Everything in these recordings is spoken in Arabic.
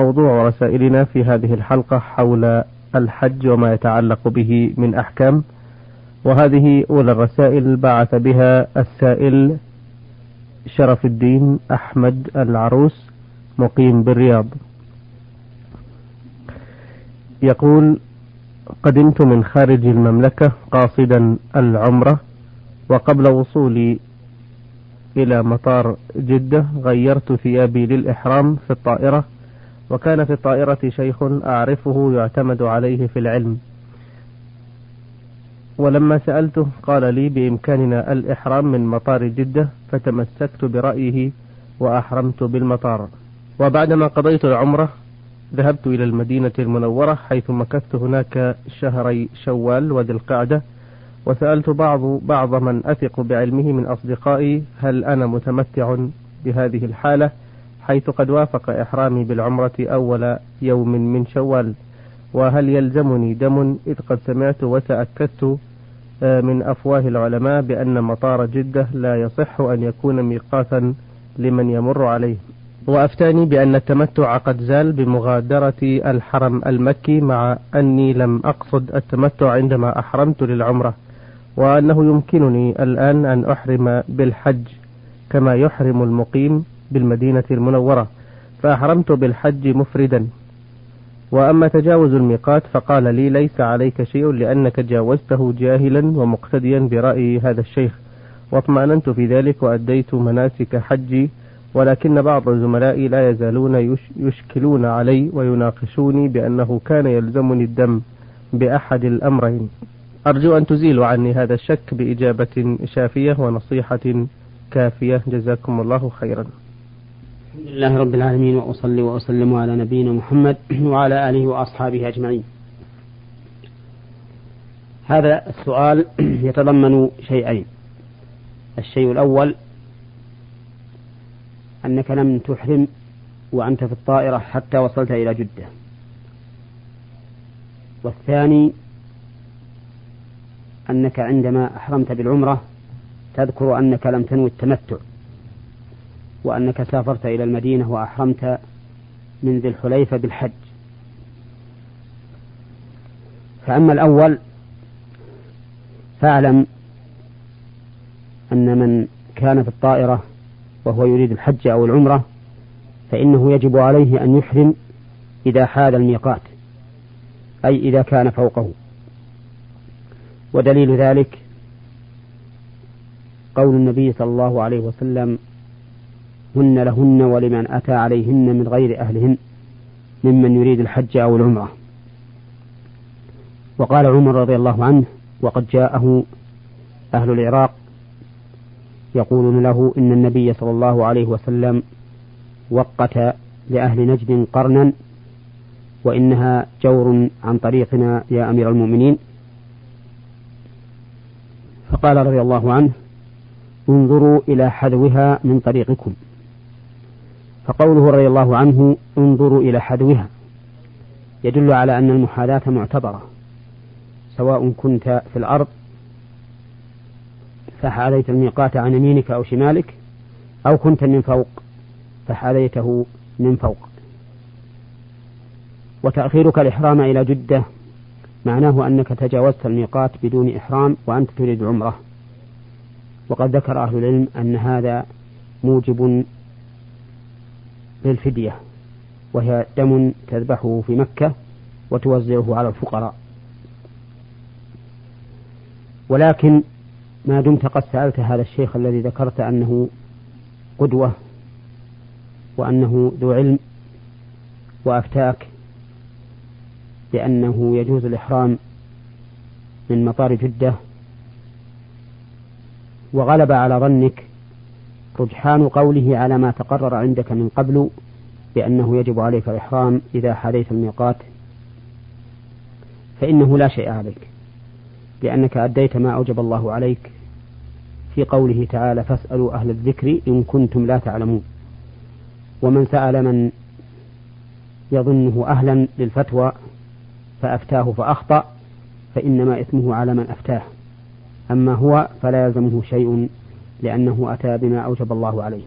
موضوع رسائلنا في هذه الحلقة حول الحج وما يتعلق به من أحكام وهذه أولى الرسائل بعث بها السائل شرف الدين أحمد العروس مقيم بالرياض. يقول قدمت من خارج المملكة قاصدا العمرة وقبل وصولي إلى مطار جدة غيرت ثيابي للإحرام في الطائرة وكان في الطائرة شيخ أعرفه يعتمد عليه في العلم. ولما سألته قال لي بإمكاننا الإحرام من مطار جدة فتمسكت برأيه وأحرمت بالمطار. وبعدما قضيت العمرة ذهبت إلى المدينة المنورة حيث مكثت هناك شهري شوال وذي القعدة وسألت بعض بعض من أثق بعلمه من أصدقائي هل أنا متمتع بهذه الحالة. حيث قد وافق إحرامي بالعمرة أول يوم من شوال وهل يلزمني دم؟ إذ قد سمعت وتأكدت آه، من أفواه العلماء بأن مطار جدة لا يصح أن يكون ميقاتا لمن يمر عليه. وأفتاني بأن التمتع قد زال بمغادرة الحرم المكي مع أني لم أقصد التمتع عندما أحرمت للعمرة وأنه يمكنني الآن أن أحرم بالحج كما يحرم المقيم. بالمدينة المنورة فأحرمت بالحج مفردا. وأما تجاوز الميقات فقال لي ليس عليك شيء لأنك جاوزته جاهلا ومقتديا برأي هذا الشيخ واطمأننت في ذلك وأديت مناسك حجي ولكن بعض زملائي لا يزالون يشكلون علي ويناقشوني بأنه كان يلزمني الدم بأحد الأمرين. أرجو أن تزيلوا عني هذا الشك بإجابة شافية ونصيحة كافية. جزاكم الله خيرا. الحمد لله رب العالمين وأصلي وأسلم على نبينا محمد وعلى آله وأصحابه أجمعين. هذا السؤال يتضمن شيئين. الشيء الأول أنك لم تحرم وأنت في الطائرة حتى وصلت إلى جدة. والثاني أنك عندما أحرمت بالعمرة تذكر أنك لم تنوي التمتع. وأنك سافرت إلى المدينة وأحرمت من ذي الحليفة بالحج. فأما الأول فاعلم أن من كان في الطائرة وهو يريد الحج أو العمرة فإنه يجب عليه أن يحرم إذا حال الميقات أي إذا كان فوقه. ودليل ذلك قول النبي صلى الله عليه وسلم هن لهن ولمن أتى عليهن من غير أهلهن ممن يريد الحج أو العمرة. وقال عمر رضي الله عنه وقد جاءه أهل العراق يقولون له إن النبي صلى الله عليه وسلم وقت لأهل نجد قرنا وإنها جور عن طريقنا يا أمير المؤمنين. فقال رضي الله عنه انظروا إلى حذوها من طريقكم. فقوله رضي الله عنه انظروا إلى حذوها يدل على أن المحاذاة معتبرة سواء كنت في الأرض فحاذيت الميقات عن يمينك أو شمالك أو كنت من فوق فحاذيته من فوق. وتأخيرك الإحرام إلى جدة معناه أنك تجاوزت الميقات بدون إحرام وأنت تريد عمرة. وقد ذكر أهل العلم أن هذا موجب للفدية وهي دم تذبحه في مكة وتوزعه على الفقراء. ولكن ما دمت قد سألت هذا الشيخ الذي ذكرت أنه قدوة وأنه ذو علم وأفتاك بأنه يجوز الإحرام من مطار جدة وغلب على ظنك رجحان قوله على ما تقرر عندك من قبل بأنه يجب عليك الإحرام إذا حديث الميقات فإنه لا شيء عليك لأنك أديت ما أوجب الله عليك. في قوله تعالى فاسألوا أهل الذكر إن كنتم لا تعلمون ومن سأل من يظنه أهلا للفتوى فأفتاه فأخطأ فإنما إثمه على من أفتاه. أما هو فلا يلزمه شيء لأنه أتى بما أوجب الله عليه.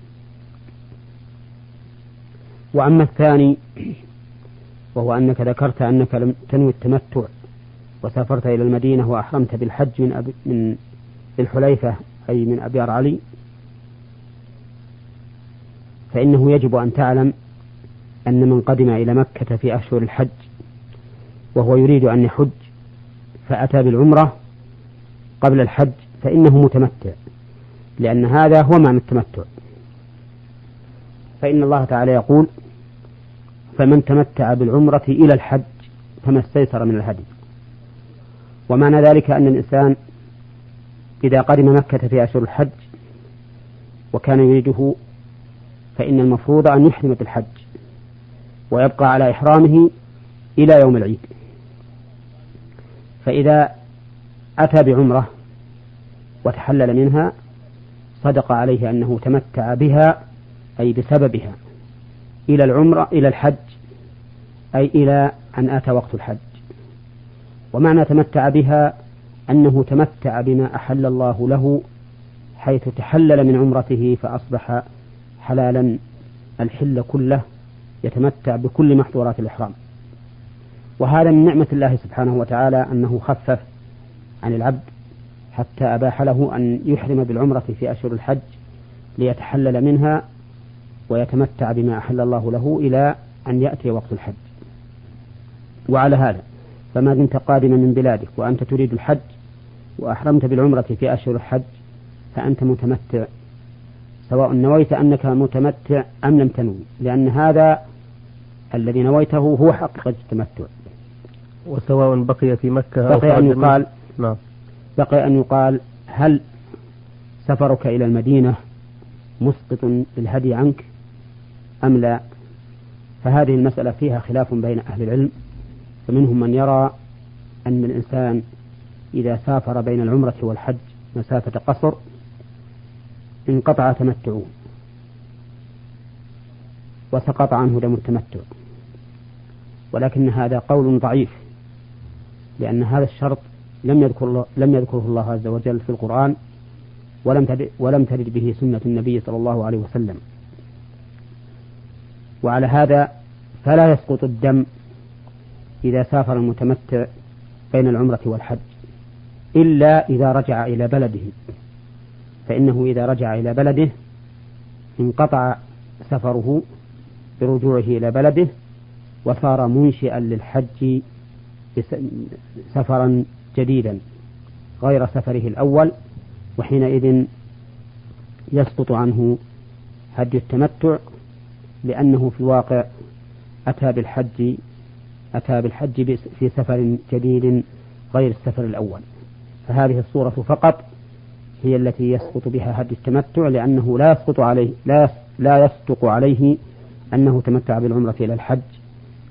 وأما الثاني وهو أنك ذكرت أنك لم تنوي التمتع وسافرت إلى المدينة وأحرمت بالحج من أبي من الحليفة أي من أبيار علي فإنه يجب أن تعلم أن من قدم إلى مكة في أشهر الحج وهو يريد أن يحج فأتى بالعمرة قبل الحج فإنه متمتع. لأن هذا هو معنى التمتع. فإن الله تعالى يقول فمن تمتع بالعمرة إلى الحج فما استيسر من الهدي. ومعنى ذلك أن الإنسان إذا قدم مكة في أشهر الحج وكان يريده فإن المفروض أن يحرم بالحج ويبقى على إحرامه إلى يوم العيد. فإذا أتى بعمرة وتحلل منها صدق عليه أنه تمتع بها أي بسببها إلى العمرة إلى الحج أي إلى أن أتى وقت الحج. ومعنى تمتع بها أنه تمتع بما أحل الله له حيث تحلل من عمرته فأصبح حلالا الحل كله يتمتع بكل محظورات الإحرام. وهذا من نعمة الله سبحانه وتعالى أنه خفف عن العبد حتى أباح له أن يحرم بالعمرة في أشهر الحج ليتحلل منها ويتمتع بما أحل الله له إلى أن يأتي وقت الحج. وعلى هذا فما دمت قادما من بلادك وأنت تريد الحج وأحرمت بالعمرة في أشهر الحج فأنت متمتع سواء نويت أنك متمتع أم لم تنوي لأن هذا الذي نويته هو حقيقة التمتع. وسواء بقي في مكة بقي أن يقال نعم. بقي أن يقال هل سفرك إلى المدينة مسقط بالهدي عنك أم لا؟ فهذه المسألة فيها خلاف بين أهل العلم فمنهم من يرى أن الإنسان إذا سافر بين العمرة والحج مسافة قصر انقطع تمتعه وسقط عنه دم التمتع ولكن هذا قول ضعيف لأن هذا الشرط لم يذكر لم يذكره الله عز وجل في القرآن ولم ولم ترد به سنة النبي صلى الله عليه وسلم. وعلى هذا فلا يسقط الدم إذا سافر المتمتع بين العمرة والحج إلا إذا رجع إلى بلده. فإنه إذا رجع إلى بلده انقطع سفره برجوعه إلى بلده وصار منشئا للحج سفرا جديدا غير سفره الأول وحينئذ يسقط عنه هدي التمتع لأنه في الواقع أتى بالحج أتى بالحج في سفر جديد غير السفر الأول. فهذه الصورة فقط هي التي يسقط بها هدي التمتع لأنه لا يسقط عليه لا لا يصدق عليه أنه تمتع بالعمرة إلى الحج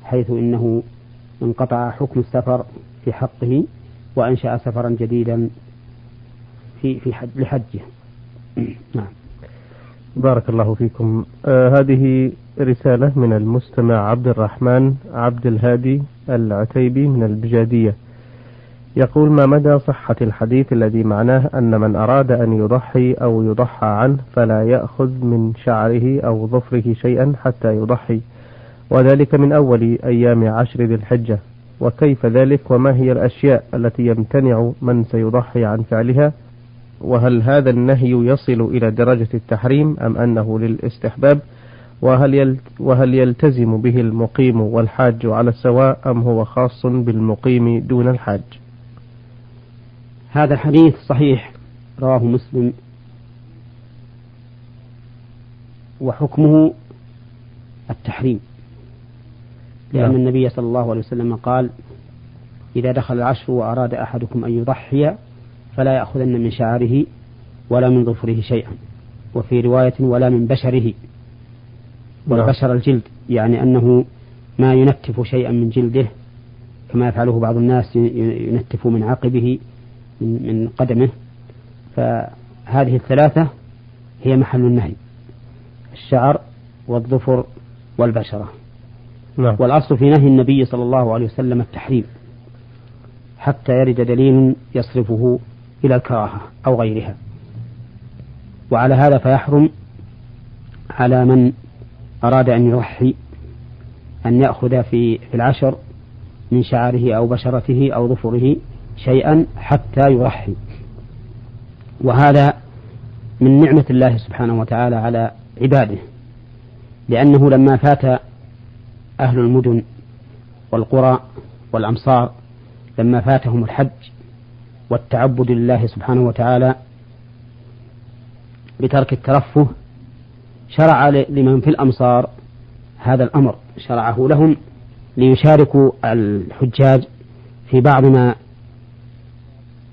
حيث إنه انقطع حكم السفر في حقه. وأنشأ سفرا جديدا في في حج لحجه. نعم. بارك الله فيكم. آه هذه رسالة من المستمع عبد الرحمن عبد الهادي العتيبي من البجادية. يقول ما مدى صحة الحديث الذي معناه أن من أراد أن يضحي أو يضحى عنه فلا يأخذ من شعره أو ظفره شيئا حتى يضحي؟ وذلك من أول أيام عشر ذي الحجة. وكيف ذلك وما هي الأشياء التي يمتنع من سيضحي عن فعلها وهل هذا النهي يصل إلى درجة التحريم أم أنه للاستحباب وهل وهل يلتزم به المقيم والحاج على السواء أم هو خاص بالمقيم دون الحاج؟ هذا الحديث صحيح رواه مسلم. وحكمه التحريم. لأن نعم. النبي صلى الله عليه وسلم قال إذا دخل العشر وأراد أحدكم أن يضحي فلا يأخذن من شعره ولا من ظفره شيئا وفي رواية ولا من بشره والبشر نعم. الجلد يعني أنه ما ينتف شيئا من جلده كما يفعله بعض الناس ينتف من عقبه من قدمه فهذه الثلاثة هي محل النهي الشعر والظفر والبشرة نعم. والأصل في نهي النبي صلى الله عليه وسلم التحريم حتى يرد دليل يصرفه إلى الكراهة أو غيرها وعلى هذا فيحرم على من أراد أن يضحي أن يأخذ في العشر من شعره أو بشرته أو ظفره شيئا حتى يضحي وهذا من نعمة الله سبحانه وتعالى على عباده لأنه لما فات أهل المدن والقرى والأمصار لما فاتهم الحج والتعبد لله سبحانه وتعالى بترك الترفه شرع لمن في الأمصار هذا الأمر شرعه لهم ليشاركوا الحجاج في بعض ما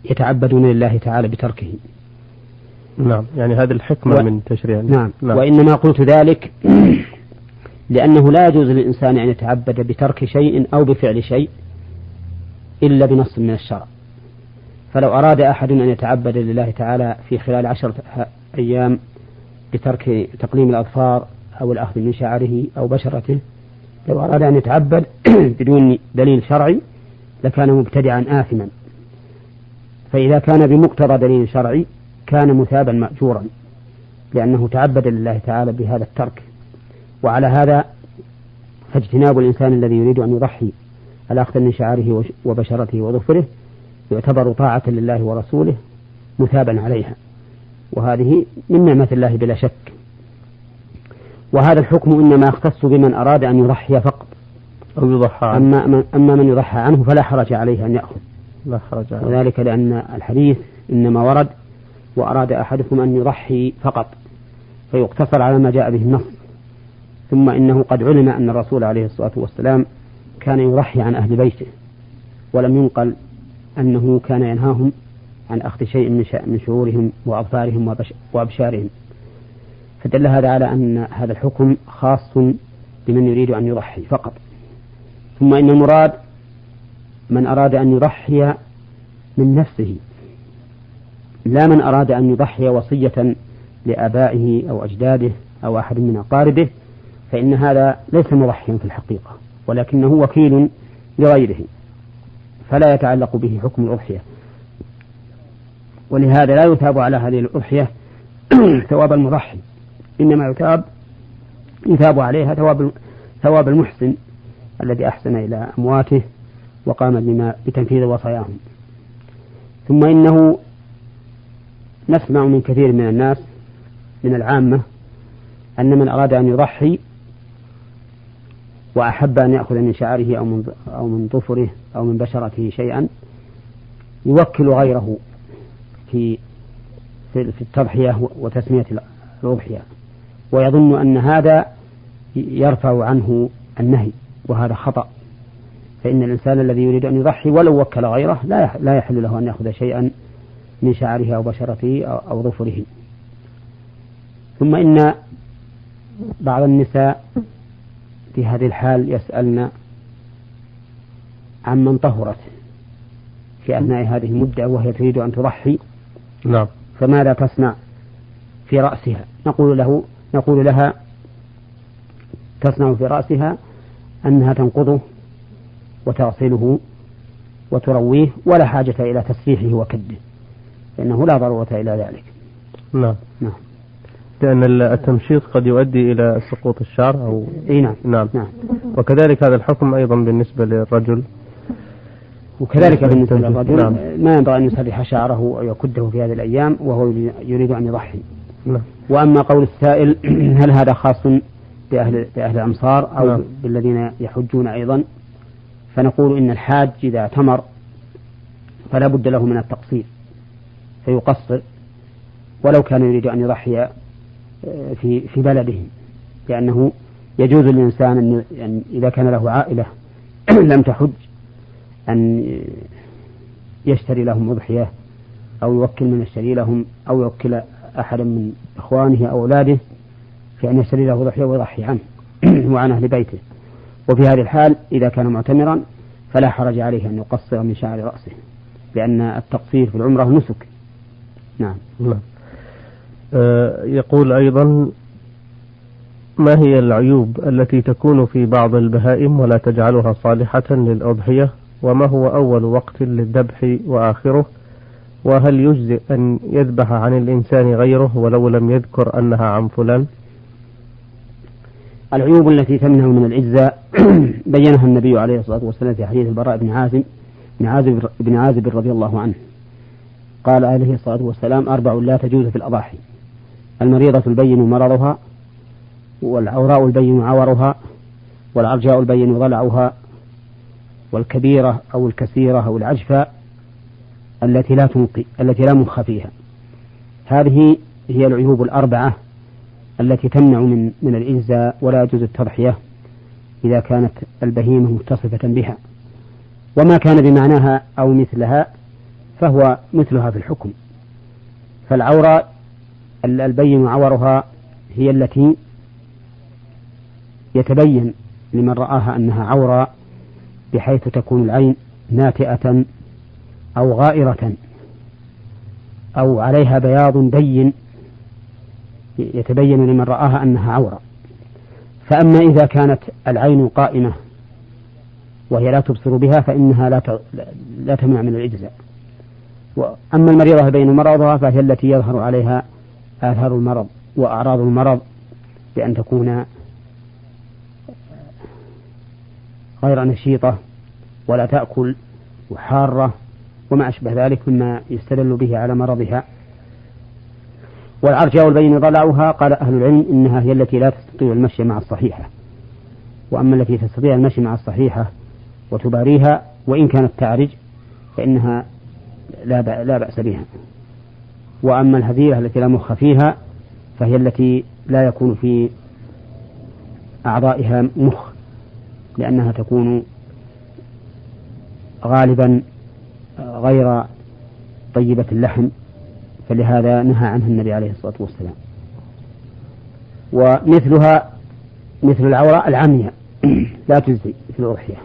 يتعبدون لله تعالى بتركه نعم يعني هذه الحكمة و... من تشريع نعم. نعم وإنما قلت ذلك لأنه لا يجوز للإنسان أن يتعبد بترك شيء أو بفعل شيء إلا بنص من الشرع. فلو أراد أحد أن يتعبد لله تعالى في خلال عشرة أيام بترك تقليم الأظفار أو الأخذ من شعره أو بشرته لو أراد أن يتعبد بدون دليل شرعي لكان مبتدعا آثما. فإذا كان بمقتضى دليل شرعي كان مثابا مأجورا لأنه تعبد لله تعالى بهذا الترك وعلى هذا فاجتناب الإنسان الذي يريد أن يضحي الأخذ من شعره وبشرته وظفره يعتبر طاعة لله ورسوله مثابا عليها. وهذه من نعمة الله بلا شك. وهذا الحكم إنما يختص بمن أراد أن يضحي فقط. أو يضحى. عنه. أما, أما من يضحى عنه فلا حرج عليه أن يأخذ. لا حرج عليه. وذلك لأن الحديث إنما ورد وأراد أحدكم أن يضحي فقط فيقتصر على ما جاء به النص. ثم إنه قد علم أن الرسول عليه الصلاة والسلام كان يضحي عن أهل بيته ولم ينقل أنه كان ينهاهم عن أخذ شيء من شعورهم وأبصارهم وأبشارهم. فدل هذا على أن هذا الحكم خاص بمن يريد أن يضحي فقط. ثم إن المراد من أراد أن يضحي من نفسه. لا من أراد أن يضحي وصية لآبائه أو أجداده أو أحد من أقاربه فإن هذا ليس مضحيا في الحقيقة ولكنه وكيل لغيره فلا يتعلق به حكم الأضحية. ولهذا لا يثاب على هذه الأضحية ثواب المضحي إنما يثاب يثاب عليها ثواب ثواب المحسن الذي أحسن إلى أمواته وقام بما بتنفيذ وصاياهم. ثم إنه نسمع من كثير من الناس من العامة أن من أراد أن يضحي وأحب أن يأخذ من شعره أو من أو من ظفره أو من بشرته شيئا يوكل غيره في في التضحية وتسمية الأضحية. ويظن أن هذا يرفع عنه النهي وهذا خطأ. فإن الإنسان الذي يريد أن يضحي ولو وكل غيره لا لا يحل له أن يأخذ شيئا من شعره أو بشرته أو ظفره. ثم إن بعض النساء في هذه الحال يسألن عمن طهرت في أثناء هذه المدة وهي تريد أن تضحي. نعم. فماذا تصنع في رأسها؟ نقول له نقول لها تصنع في رأسها أنها تنقضه وتغسله وترويه ولا حاجة إلى تسريحه وكده فإنه لا ضرورة إلى ذلك. نعم. نعم. لأن التمشيط قد يؤدي إلى سقوط الشعر أو إيه نعم. نعم نعم وكذلك هذا الحكم أيضا بالنسبة للرجل وكذلك بالنسبة للرجل نعم. ما ينبغي أن يسرح شعره أو يكده في هذه الأيام وهو يريد أن يضحي نعم. وأما قول السائل هل هذا خاص بأهل, بأهل الأمصار أو نعم. بالذين يحجون أيضا فنقول إن الحاج إذا اعتمر فلا بد له من التقصير فيقصر ولو كان يريد أن يضحي في في بلده لأنه يجوز للإنسان أن إذا كان له عائلة لم تحج أن يشتري لهم أضحية أو يوكل من يشتري لهم أو يوكل أحدا من إخوانه أو أولاده في أن يشتري له ضحية ويضحي عنه وعن أهل بيته. وفي هذه الحال إذا كان معتمرا فلا حرج عليه أن يقصر من شعر رأسه لأن التقصير في العمرة نسك. نعم. نعم. يقول أيضا ما هي العيوب التي تكون في بعض البهائم ولا تجعلها صالحة للأضحية؟ وما هو أول وقت للذبح وآخره؟ وهل يجزئ أن يذبح عن الإنسان غيره ولو لم يذكر أنها عن فلان؟ العيوب التي تمنع من الإجزاء بينها النبي عليه الصلاة والسلام في حديث البراء بن عازم بن عازب بن عازب رضي الله عنه. قال عليه الصلاة والسلام أربع لا تجوز في الأضاحي. المريضة البين مرضها والعوراء البين عورها والعرجاء البين ضلعها والكبيرة أو الكثيرة أو العجفة التي لا تنقي التي لا مخ فيها. هذه هي العيوب الأربعة التي تمنع من من الإجزاء ولا يجوز التضحية إذا كانت البهيمة متصفة بها. وما كان بمعناها أو مثلها فهو مثلها في الحكم. فالعورة البين عورها هي التي يتبين لمن رآها أنها عورة بحيث تكون العين ناتئة أو غائرة أو عليها بياض بين يتبين لمن رآها أنها عورة. فأما إذا كانت العين قائمة وهي لا تبصر بها فإنها لا لا تمنع من الإجزاء. وأما المريضة بين مرضها فهي التي يظهر عليها آثار المرض وأعراض المرض بأن تكون غير نشيطة ولا تأكل وحارة وما أشبه ذلك مما يستدل به على مرضها. والعرجاء البين ضلعها قال أهل العلم إنها هي التي لا تستطيع المشي مع الصحيحة. وأما التي تستطيع المشي مع الصحيحة وتباريها وإن كانت تعرج فإنها لا بأس بها. وأما الهزيلة التي لا مخ فيها فهي التي لا يكون في أعضائها مخ لأنها تكون غالبا غير طيبة اللحم فلهذا نهى عنها النبي عليه الصلاة والسلام. ومثلها مثل العورة العمياء لا تجزي في الأضحية.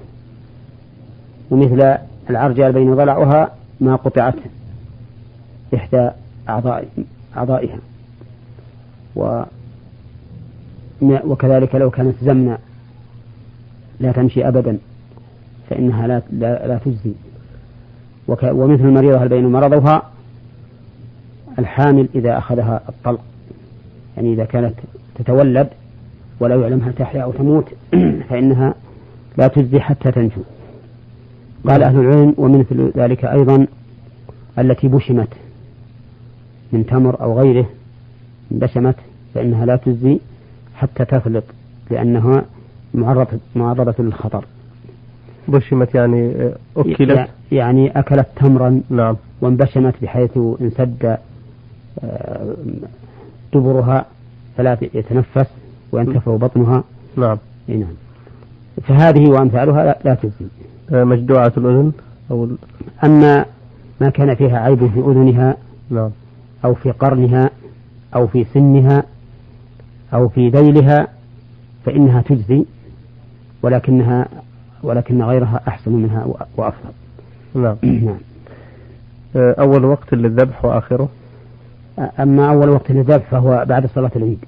ومثل العرجاء بين ضلعها ما قطعت إحدى أعضاء أعضائها. و وكذلك لو كانت زمنة لا تمشي أبدا فإنها لا لا, لا تجزي. ومثل المريضة بين مرضها؟ الحامل إذا أخذها الطلق. يعني إذا كانت تتولد ولا يعلم هل تحيا أو تموت فإنها لا تجزي حتى تنجو. قال أهل العلم ومثل ذلك أيضا التي بشمت. من تمر أو غيره بشمت فإنها لا تجزي حتى تفلط لأنها معرضة معرضة للخطر. بشمت يعني أكلت؟ يعني أكلت تمرا نعم. وانبشمت بحيث انسد دبرها فلا يتنفس وينتفع بطنها. نعم. نعم. فهذه وأمثالها لا تجزي. آه، مجدوعة الأذن أو أما ما كان فيها عيب في أذنها نعم. أو في قرنها أو في سنها أو في ذيلها فإنها تجزي ولكنها ولكن غيرها أحسن منها وأفضل. نعم. نعم. آه، أول وقت للذبح وآخره؟ أما أول وقت للذبح فهو بعد صلاة العيد.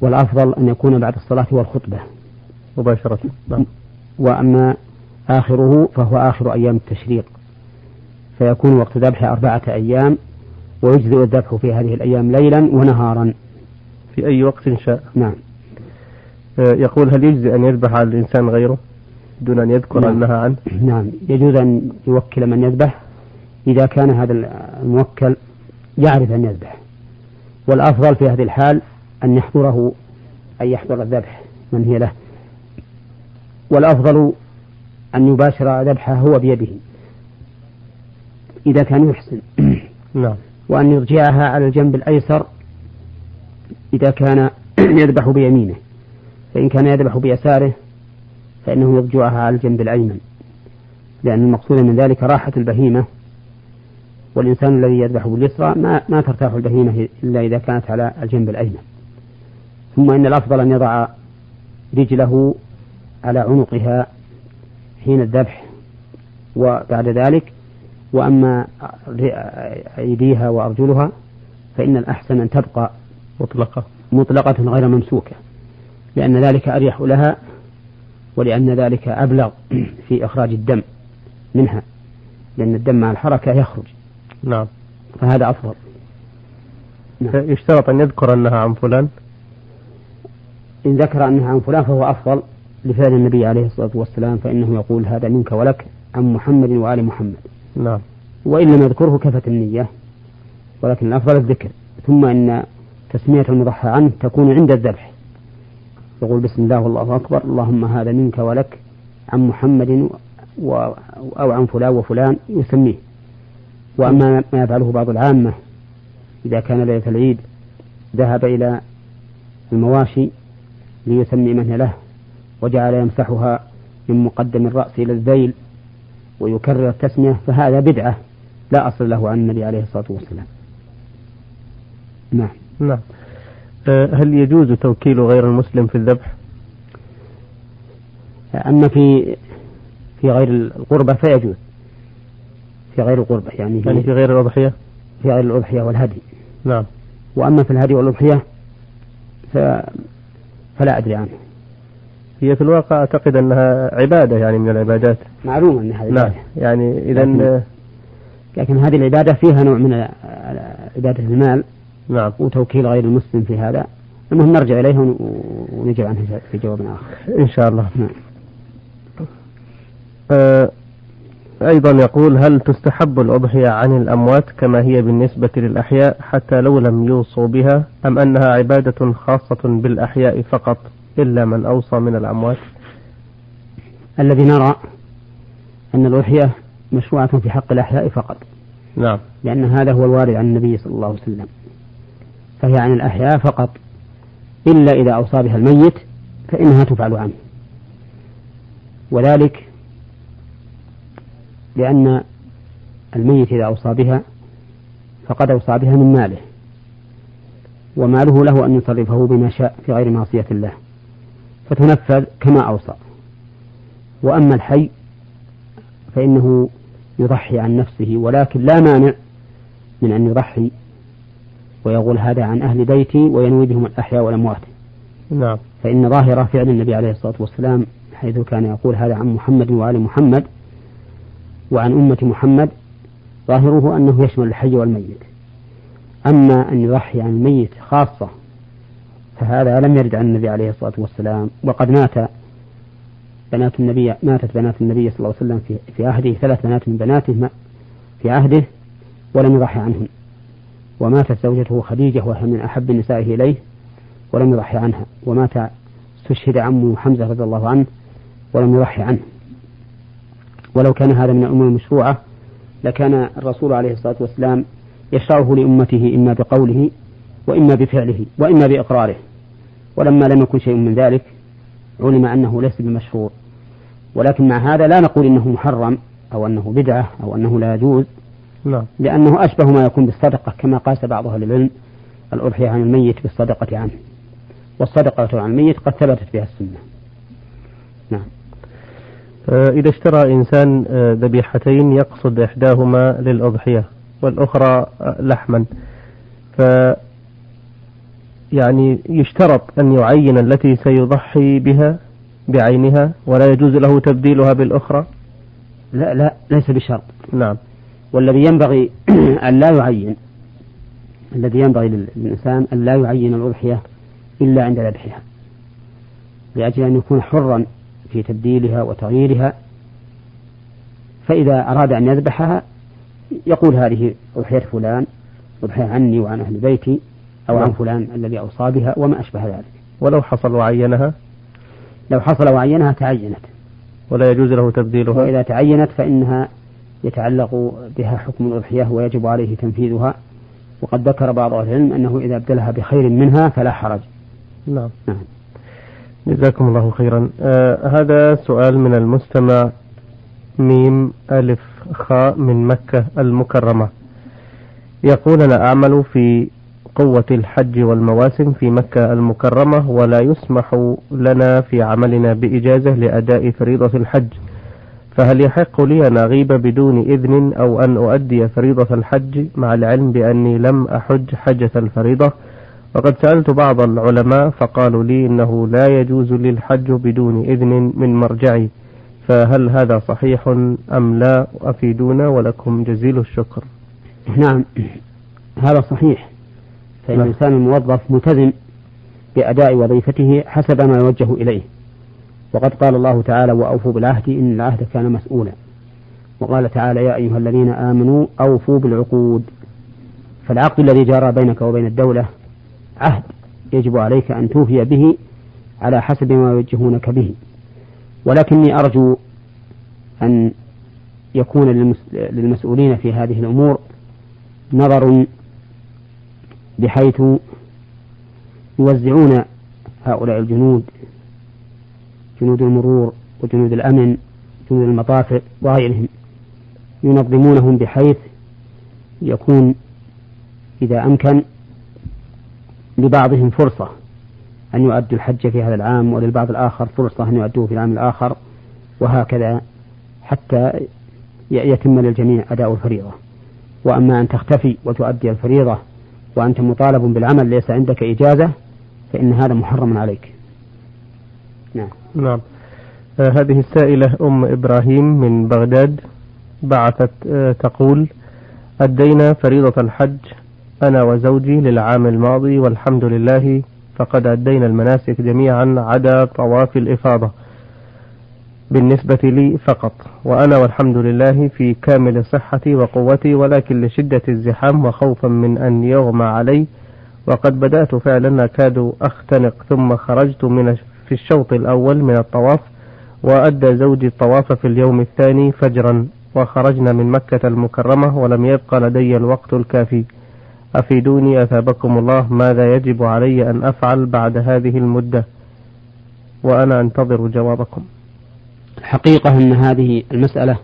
والأفضل أن يكون بعد الصلاة والخطبة. مباشرة. نعم. وأما آخره فهو آخر أيام التشريق. فيكون وقت ذبح أربعة أيام ويجزئ الذبح في هذه الأيام ليلا ونهارا. في أي وقت شاء نعم. آه، يقول هل يجزي أن يذبح على الإنسان غيره دون أن يذكر نعم. أنها عنه؟ نعم. يجوز أن يوكل من يذبح إذا كان هذا الموكل يعرف أن يذبح. والأفضل في هذه الحال أن يحضره أن يحضر الذبح من هي له. والأفضل أن يباشر ذبحه هو بيده إذا كان يحسن. نعم. وأن يرجعها على الجنب الأيسر إذا كان يذبح بيمينه. فإن كان يذبح بيساره فإنه يرجعها على الجنب الأيمن. لأن المقصود من ذلك راحة البهيمة. والإنسان الذي يذبح باليسرى ما, ما ترتاح البهيمة إلا إذا كانت على الجنب الأيمن. ثم إن الأفضل أن يضع رجله على عنقها حين الذبح. وبعد ذلك وأما أيديها وأرجلها فإن الأحسن أن تبقى مطلقة. مطلقة غير ممسوكة لأن ذلك أريح لها ولأن ذلك أبلغ في إخراج الدم منها لأن الدم مع الحركة يخرج. نعم. فهذا أفضل. نعم. يشترط أن يذكر أنها عن فلان؟ إن ذكر أنها عن فلان فهو أفضل لفعل النبي عليه الصلاة والسلام فإنه يقول هذا منك ولك عن محمد وآل محمد. نعم. وإن لم يذكره كفت النية ولكن الأفضل الذكر. ثم إن تسمية المضحى عنه تكون عند الذبح. يقول بسم الله والله أكبر اللهم هذا منك ولك عن محمد و أو عن فلان وفلان يسميه. وأما ما يفعله بعض العامة إذا كان ليلة العيد ذهب إلى المواشي ليسمي من له وجعل يمسحها من مقدم الرأس إلى الذيل ويكرر التسمية فهذا بدعة. لا أصل له عن النبي عليه الصلاة والسلام. نعم. نعم. أه، هل يجوز توكيل غير المسلم في الذبح؟ أما في في غير القربة فيجوز. في غير القربة يعني يعني في غير الأضحية؟ في غير الأضحية والهدي. نعم. وأما في الهدي والأضحية ف... فلا أدري عنه. هي في الواقع أعتقد أنها عبادة يعني من العبادات. معلوم أنها عبادة نعم يعني إذا لكن, لكن هذه العبادة فيها نوع من عبادة المال نعم. وتوكيل غير المسلم في هذا. المهم نرجع إليه ونجيب عنه في جواب آخر. إن شاء الله. نعم. آه أيضا يقول هل تستحب الأضحية عن الأموات كما هي بالنسبة للأحياء حتى لو لم يوصوا بها أم أنها عبادة خاصة بالأحياء فقط؟ إلا من أوصى من الأموات. الذي نرى أن الأضحية مشروعة في حق الأحياء فقط. نعم. لأن هذا هو الوارد عن النبي صلى الله عليه وسلم. فهي عن الأحياء فقط. إلا إذا أوصى بها الميت فإنها تفعل عنه. وذلك لأن الميت إذا أوصى بها فقد أوصى بها من ماله. وماله له أن يصرفه بما شاء في غير معصية الله. فتنفذ كما أوصى. وأما الحي فإنه يضحي عن نفسه ولكن لا مانع من أن يضحي ويقول هذا عن أهل بيتي وينوي بهم الأحياء والأموات. نعم. فإن ظاهر فعل النبي عليه الصلاة والسلام حيث كان يقول هذا عن محمد وآل محمد وعن أمة محمد ظاهره أنه يشمل الحي والميت. أما أن يضحي عن الميت خاصة فهذا لم يرد عن النبي عليه الصلاة والسلام. وقد مات بنات النبي ماتت بنات النبي صلى الله عليه وسلم في, في عهده ثلاث بنات من بناته في عهده ولم يضحي عنهن وماتت زوجته خديجة وهي من أحب نسائه إليه ولم يضحي عنها. ومات استشهد عمه حمزة رضي الله عنه ولم يضحي عنه. ولو كان هذا من الأمور المشروعة لكان الرسول عليه الصلاة والسلام يشرعه لأمته إما بقوله وإما بفعله وإما بإقراره. ولما لم يكن شيء من ذلك علم أنه ليس بمشروع. ولكن مع هذا لا نقول إنه محرم أو أنه بدعة أو أنه لا يجوز. نعم. لأنه أشبه ما يكون بالصدقة كما قاس بعض أهل العلم الأضحية عن الميت بالصدقة عنه. والصدقة عن الميت قد ثبتت بها السنة. نعم. آه، إذا اشترى إنسان آه، ذبيحتين يقصد إحداهما للأضحية والأخرى آه، لحما. ف يعني يشترط أن يعين التي سيضحي بها بعينها ولا يجوز له تبديلها بالأخرى؟ لا لا ليس بشرط. نعم. والذي ينبغي أن لا يعين الذي ينبغي للإنسان أن لا يعين الأضحية إلا عند ذبحها. لأجل أن يكون حرا في تبديلها وتغييرها فإذا أراد أن يذبحها يقول هذه أضحية فلان أضحية عني وعن أهل بيتي أو عن نعم. فلان الذي أوصى بها وما أشبه ذلك. ولو حصل وعينها؟ لو حصل وعينها تعينت. ولا يجوز له تبديلها؟ وإذا تعينت فإنها يتعلق بها حكم الأضحية ويجب عليه تنفيذها. وقد ذكر بعض أهل العلم أنه إذا ابدلها بخير منها فلا حرج. نعم. نعم. جزاكم الله خيرا. آه هذا سؤال من المستمع. ميم ألف خاء من مكة المكرمة. يقول أنا أعمل في قوة الحج والمواسم في مكة المكرمة ولا يسمح لنا في عملنا بإجازة لأداء فريضة الحج. فهل يحق لي أن أغيب بدون إذن أو أن أؤدي فريضة الحج مع العلم بأني لم أحج حجة الفريضة؟ وقد سألت بعض العلماء فقالوا لي إنه لا يجوز لي الحج بدون إذن من مرجعي. فهل هذا صحيح أم لا؟ أفيدونا ولكم جزيل الشكر. نعم هذا صحيح. فإن نعم. الإنسان الموظف ملتزم بأداء وظيفته حسب ما يوجه إليه. وقد قال الله تعالى وأوفوا بالعهد إن العهد كان مسؤولا. وقال تعالى يا أيها الذين آمنوا أوفوا بالعقود. فالعقد الذي جرى بينك وبين الدولة عهد يجب عليك أن توفي به على حسب ما يوجهونك به. ولكني أرجو أن يكون للمسؤولين في هذه الأمور نظر بحيث يوزعون هؤلاء الجنود جنود المرور وجنود الأمن جنود المطافئ وغيرهم ينظمونهم بحيث يكون إذا أمكن لبعضهم فرصة أن يؤدوا الحج في هذا العام وللبعض الآخر فرصة أن يؤدوه في العام الآخر وهكذا حتى يتم للجميع أداء الفريضة. وأما أن تختفي وتؤدي الفريضة وأنت مطالب بالعمل ليس عندك إجازة فإن هذا محرم عليك. نعم. نعم. آه هذه السائلة أم إبراهيم من بغداد بعثت آه تقول أدينا فريضة الحج أنا وزوجي للعام الماضي والحمد لله فقد أدينا المناسك جميعا عدا طواف الإفاضة. بالنسبة لي فقط. وأنا والحمد لله في كامل صحتي وقوتي ولكن لشدة الزحام وخوفا من أن يغمى علي. وقد بدأت فعلا أكاد أختنق ثم خرجت من في الشوط الأول من الطواف وأدى زوجي الطواف في اليوم الثاني فجرا. وخرجنا من مكة المكرمة ولم يبقى لدي الوقت الكافي. أفيدوني أثابكم الله ماذا يجب علي أن أفعل بعد هذه المدة؟ وأنا أنتظر جوابكم. الحقيقة أن هذه المسألة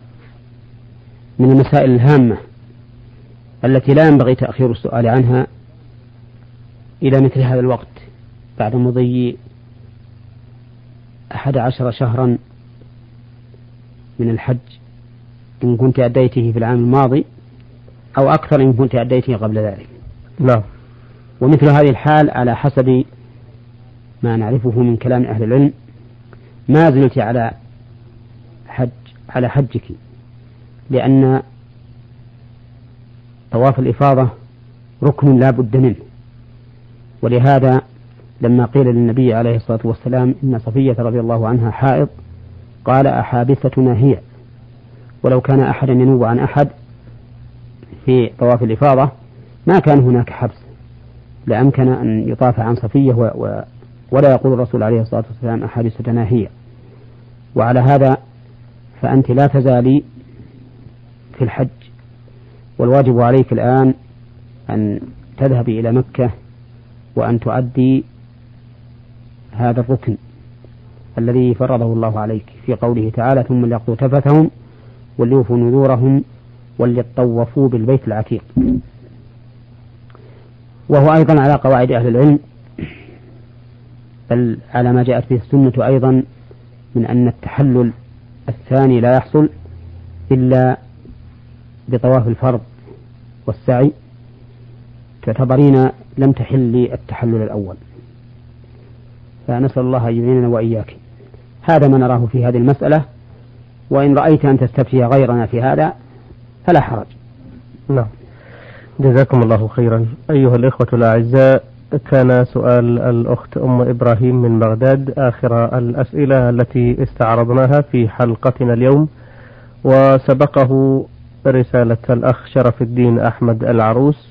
من المسائل الهامة التي لا ينبغي تأخير السؤال عنها إلى مثل هذا الوقت بعد مضي أحد عشر شهرا من الحج إن كنت أديته في العام الماضي أو أكثر إن كنت أديته قبل ذلك. نعم. ومثل هذه الحال على حسب ما نعرفه من كلام أهل العلم ما زلت على حج على حجك لأن طواف الإفاضة ركن لا بد منه. ولهذا لما قيل للنبي عليه الصلاة والسلام إن صفية رضي الله عنها حائض قال أحابستنا هي. ولو كان أحدا ينوب عن أحد في طواف الإفاضة ما كان هناك حبس لأمكن أن يطاف عن صفية و و ولا يقول الرسول عليه الصلاة والسلام أحادثتنا هي. وعلى هذا فأنت لا تزالي في الحج. والواجب عليك الآن أن تذهبي إلى مكة وأن تؤدي هذا الركن الذي فرضه الله عليك. في قوله تعالى ثم ليقضوا تفتهم وليوفوا نذورهم وليطوفوا بالبيت العتيق. وهو أيضا على قواعد أهل العلم بل على ما جاءت به السنة أيضا من أن التحلل الثاني لا يحصل إلا بطواف الفرض والسعي تعتبرين لم تحل التحلل الأول. فنسأل الله أن يعيننا وإياك. هذا ما نراه في هذه المسألة وإن رأيت أن تستفتي غيرنا في هذا فلا حرج. نعم. جزاكم الله خيرا. أيها الإخوة الأعزاء كان سؤال الأخت أم إبراهيم من بغداد آخر الأسئلة التي استعرضناها في حلقتنا اليوم وسبقه رسالة الأخ شرف الدين أحمد العروس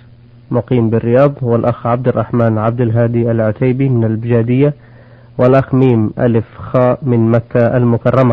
مقيم بالرياض والأخ عبد الرحمن عبد الهادي العتيبي من البجادية والأخ ميم ألف خاء من مكة المكرمة.